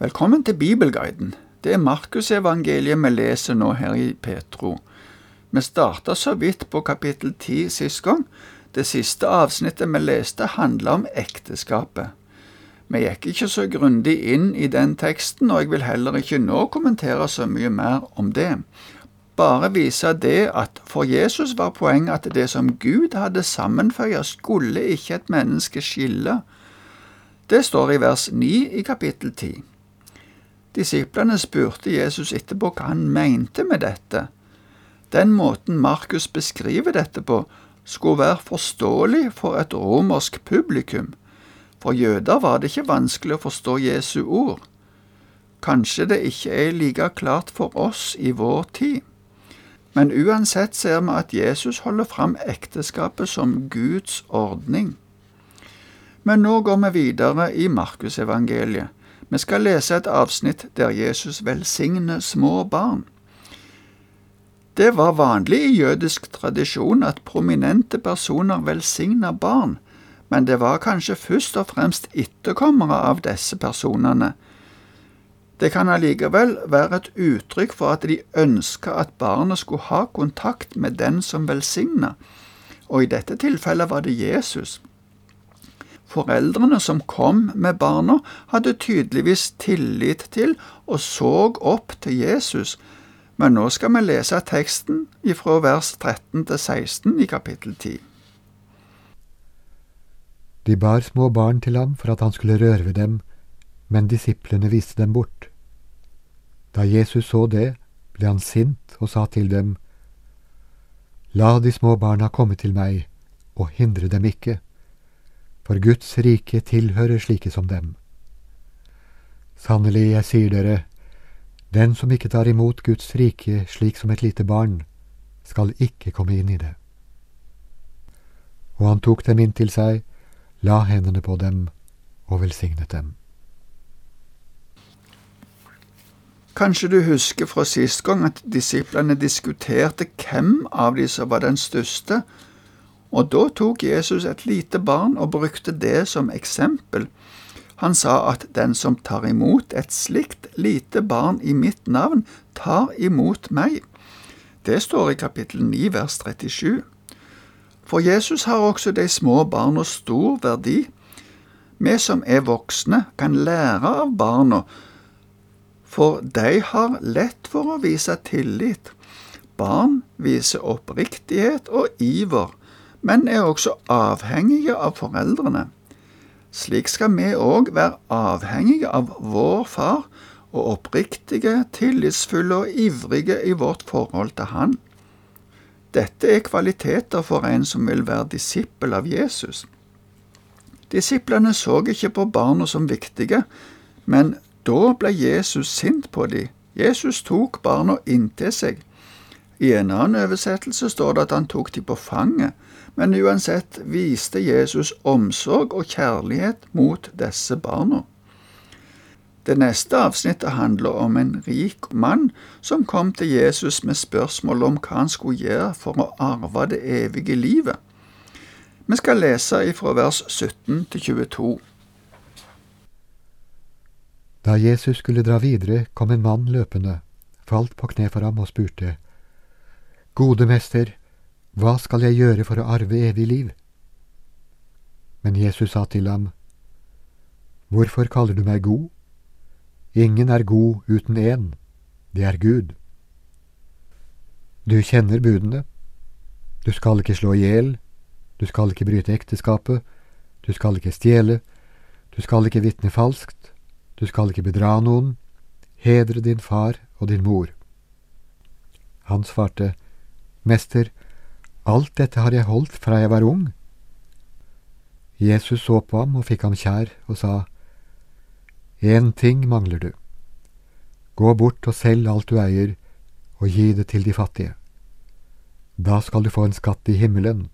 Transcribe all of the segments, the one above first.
Velkommen til Bibelguiden. Det er Markusevangeliet vi leser nå her i Petro. Vi starta så vidt på kapittel 10 sist gang. Det siste avsnittet vi leste, handla om ekteskapet. Vi gikk ikke så grundig inn i den teksten, og jeg vil heller ikke nå kommentere så mye mer om det. Bare vise det at for Jesus var poenget at det som Gud hadde sammenføya, skulle ikke et menneske skille. Det står i vers 9 i kapittel 10. Disiplene spurte Jesus etterpå hva han mente med dette. Den måten Markus beskriver dette på, skulle være forståelig for et romersk publikum. For jøder var det ikke vanskelig å forstå Jesu ord. Kanskje det ikke er like klart for oss i vår tid. Men uansett ser vi at Jesus holder fram ekteskapet som Guds ordning. Men nå går vi videre i Markusevangeliet. Vi skal lese et avsnitt der Jesus velsigner små barn. Det var vanlig i jødisk tradisjon at prominente personer velsigna barn, men det var kanskje først og fremst etterkommere av disse personene. Det kan allikevel være et uttrykk for at de ønska at barnet skulle ha kontakt med den som velsigna, og i dette tilfellet var det Jesus. Foreldrene som kom med barna, hadde tydeligvis tillit til og så opp til Jesus, men nå skal vi lese teksten fra vers 13 til 16 i kapittel 10. De bar små barn til ham for at han skulle røre ved dem, men disiplene viste dem bort. Da Jesus så det, ble han sint og sa til dem, La de små barna komme til meg, og hindre dem ikke for Guds rike tilhører slike som dem. Sannelig, jeg sier dere, den som ikke tar imot Guds rike slik som et lite barn, skal ikke komme inn i det. Og han tok dem inn til seg, la hendene på dem og velsignet dem. Kanskje du husker fra sist gang at disiplene diskuterte hvem av de som var den største, og da tok Jesus et lite barn og brukte det som eksempel. Han sa at den som tar imot et slikt lite barn i mitt navn, tar imot meg. Det står i kapittel 9 vers 37. For Jesus har også de små barna stor verdi. Vi som er voksne, kan lære av barna, for de har lett for å vise tillit. Barn viser oppriktighet og iver men er også avhengige av foreldrene. Slik skal vi òg være avhengige av vår far og oppriktige, tillitsfulle og ivrige i vårt forhold til Han. Dette er kvaliteter for en som vil være disippel av Jesus. Disiplene så ikke på barna som viktige, men da ble Jesus sint på dem. Jesus tok barna inntil seg. I en annen oversettelse står det at han tok dem på fanget, men uansett viste Jesus omsorg og kjærlighet mot disse barna. Det neste avsnittet handler om en rik mann som kom til Jesus med spørsmål om hva han skulle gjøre for å arve det evige livet. Vi skal lese ifra vers 17 til 22. Da Jesus skulle dra videre, kom en mann løpende, falt på kne for ham og spurte, Gode mester, hva skal jeg gjøre for å arve evig liv? Men Jesus sa til ham, Hvorfor kaller du meg god? Ingen er god uten én, det er Gud. Du kjenner budene. Du skal ikke slå i hjel, du skal ikke bryte ekteskapet, du skal ikke stjele, du skal ikke vitne falskt, du skal ikke bedra noen, hedre din far og din mor. Han svarte, Mester, Alt dette har jeg holdt fra jeg var ung. Jesus så på ham og fikk ham kjær og sa, Én ting mangler du. Gå bort og selg alt du eier, og gi det til de fattige. Da skal du få en skatt i himmelen.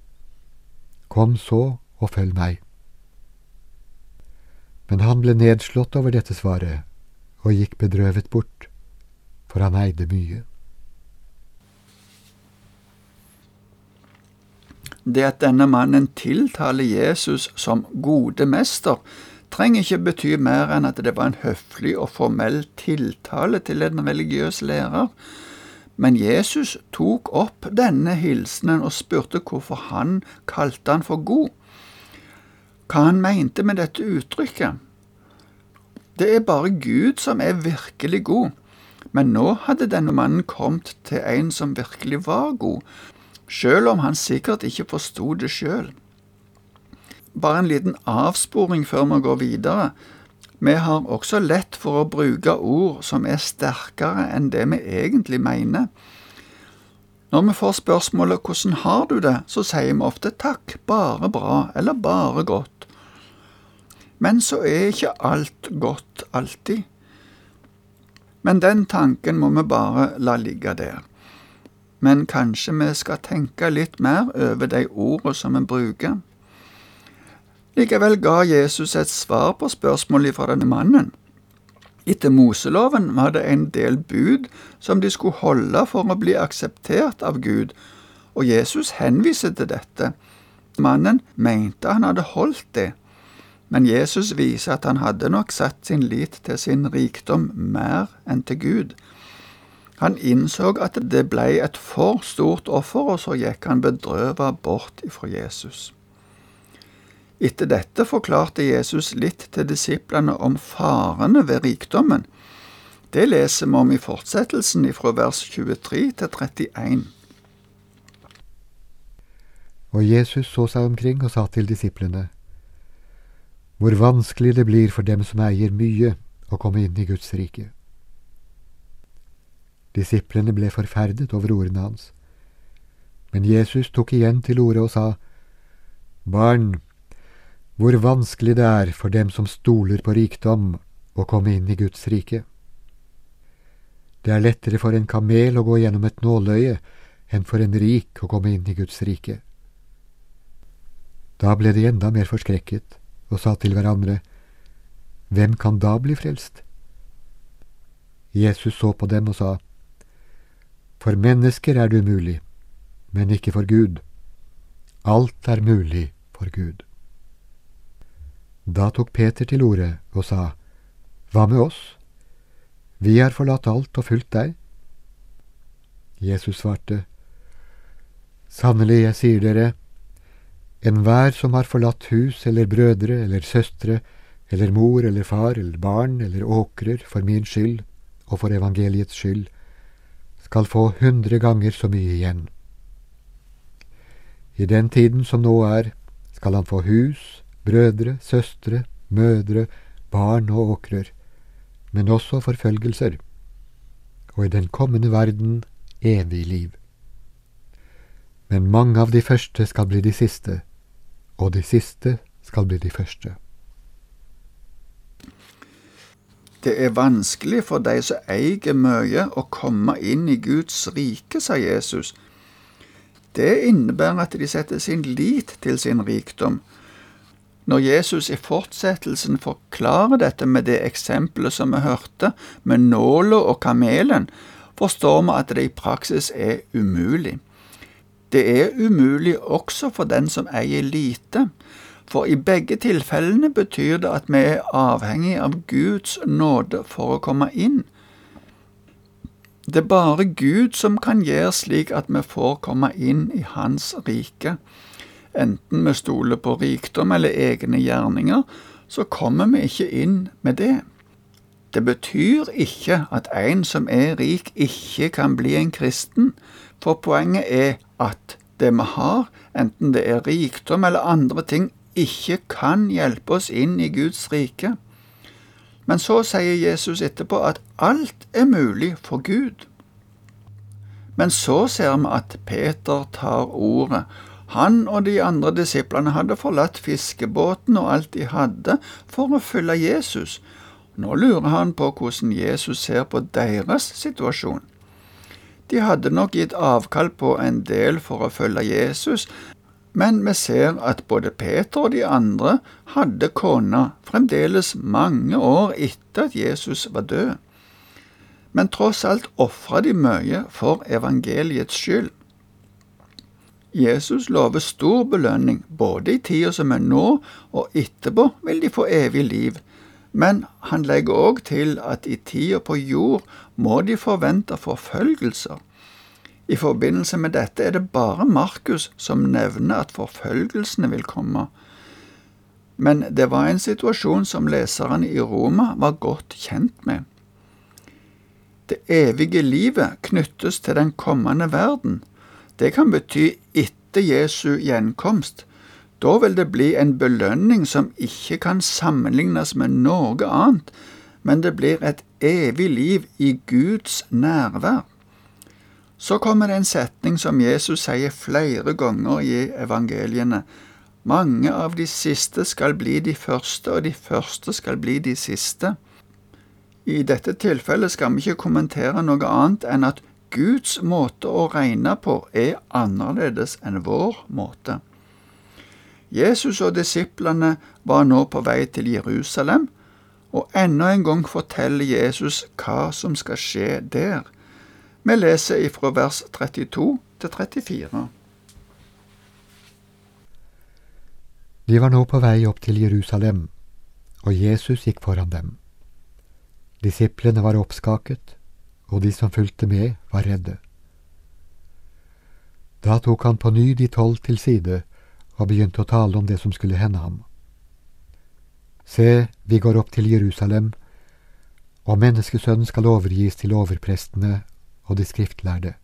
Kom så og følg meg. Men han ble nedslått over dette svaret og gikk bedrøvet bort, for han eide mye. Det at denne mannen tiltaler Jesus som gode mester, trenger ikke bety mer enn at det var en høflig og formell tiltale til en religiøs lærer, men Jesus tok opp denne hilsenen og spurte hvorfor han kalte han for god. Hva han mente med dette uttrykket? Det er bare Gud som er virkelig god, men nå hadde denne mannen kommet til en som virkelig var god, sjøl om han sikkert ikke forsto det sjøl. Bare en liten avsporing før vi går videre. Vi har også lett for å bruke ord som er sterkere enn det vi egentlig mener. Når vi får spørsmålet 'Hvordan har du det?', så sier vi ofte 'takk, bare bra' eller 'bare godt'. Men så er ikke alt godt alltid. Men den tanken må vi bare la ligge der. Men kanskje vi skal tenke litt mer over de ordene som vi bruker. Likevel ga Jesus et svar på spørsmålet fra denne mannen. Etter Moseloven var det en del bud som de skulle holde for å bli akseptert av Gud, og Jesus henviser til dette. Mannen mente han hadde holdt det, men Jesus viser at han hadde nok satt sin lit til sin rikdom mer enn til Gud. Han innså at det ble et for stort offer, og så gikk han bedrøvet bort ifra Jesus. Etter dette forklarte Jesus litt til disiplene om farene ved rikdommen. Det leser vi om i fortsettelsen fra vers 23 til 31. Og Jesus så seg omkring og sa til disiplene, Hvor vanskelig det blir for dem som eier mye, å komme inn i Guds rike. Disiplene ble forferdet over ordene hans. Men Jesus tok igjen til orde og sa, Barn, hvor vanskelig det er for dem som stoler på rikdom, å komme inn i Guds rike. Det er lettere for en kamel å gå gjennom et nåløye enn for en rik å komme inn i Guds rike. Da ble de enda mer forskrekket og sa til hverandre, Hvem kan da bli frelst? Jesus så på dem og sa, For mennesker er det umulig, men ikke for Gud. Alt er mulig for Gud. Da tok Peter til orde og sa, Hva med oss? Vi har forlatt alt og fulgt deg. Jesus svarte, Sannelig, jeg sier dere, enhver som har forlatt hus eller brødre eller søstre eller mor eller far eller barn eller åkrer for min skyld og for evangeliets skyld, skal få hundre ganger så mye igjen. I den tiden som nå er, skal han få hus, brødre, søstre, mødre, barn og åkrer, men også forfølgelser, og i den kommende verden evig liv. Men mange av de første skal bli de siste, og de siste skal bli de første. Det er vanskelig for de som eier mye, å komme inn i Guds rike, sa Jesus. Det innebærer at de setter sin lit til sin rikdom, når Jesus i fortsettelsen forklarer dette med det eksempelet som vi hørte, med nåla og kamelen, forstår vi at det i praksis er umulig. Det er umulig også for den som eier lite, for i begge tilfellene betyr det at vi er avhengig av Guds nåde for å komme inn. Det er bare Gud som kan gjøre slik at vi får komme inn i Hans rike enten vi stoler på rikdom eller egne gjerninger, så kommer vi ikke inn med det. Det betyr ikke at en som er rik, ikke kan bli en kristen, for poenget er at det vi har, enten det er rikdom eller andre ting, ikke kan hjelpe oss inn i Guds rike. Men så sier Jesus etterpå at alt er mulig for Gud. Men så ser vi at Peter tar ordet han og de andre disiplene hadde forlatt fiskebåten og alt de hadde, for å følge Jesus. Nå lurer han på hvordan Jesus ser på deres situasjon. De hadde nok gitt avkall på en del for å følge Jesus, men vi ser at både Peter og de andre hadde kona fremdeles mange år etter at Jesus var død. Men tross alt ofra de mye for evangeliets skyld. Jesus lover stor belønning, både i tida som er nå, og etterpå vil de få evig liv. Men han legger òg til at i tida på jord må de forvente forfølgelser. I forbindelse med dette er det bare Markus som nevner at forfølgelsene vil komme. Men det var en situasjon som leserne i Roma var godt kjent med. Det evige livet knyttes til den kommende verden. Det kan bety etter Jesu gjenkomst. Da vil det bli en belønning som ikke kan sammenlignes med noe annet, men det blir et evig liv i Guds nærvær. Så kommer det en setning som Jesus sier flere ganger i evangeliene. Mange av de siste skal bli de første, og de første skal bli de siste. I dette tilfellet skal vi ikke kommentere noe annet enn at Guds måte å regne på er annerledes enn vår måte. Jesus og disiplene var nå på vei til Jerusalem, og enda en gang forteller Jesus hva som skal skje der. Vi leser ifra vers 32 til 34. De var nå på vei opp til Jerusalem, og Jesus gikk foran dem. Disiplene var oppskaket, og de som fulgte med, var redde. Da tok han på ny de tolv til side og begynte å tale om det som skulle hende ham. Se, vi går opp til Jerusalem, og menneskesønnen skal overgis til overprestene og de skriftlærde.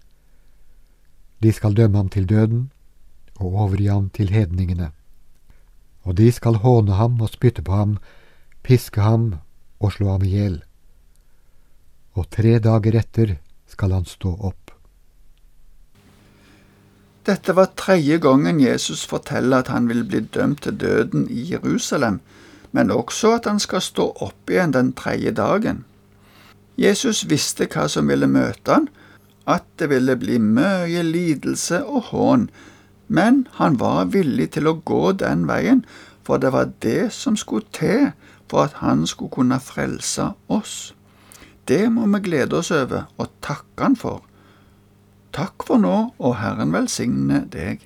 De skal dømme ham til døden og overgi ham til hedningene. Og de skal håne ham og spytte på ham, piske ham og slå ham i hjel og tre dager etter skal han stå opp. Dette var tredje gangen Jesus forteller at han vil bli dømt til døden i Jerusalem, men også at han skal stå opp igjen den tredje dagen. Jesus visste hva som ville møte han, at det ville bli mye lidelse og hån, men han var villig til å gå den veien, for det var det som skulle til for at han skulle kunne frelse oss. Det må vi glede oss over og takke Han for. Takk for nå, og Herren velsigne deg.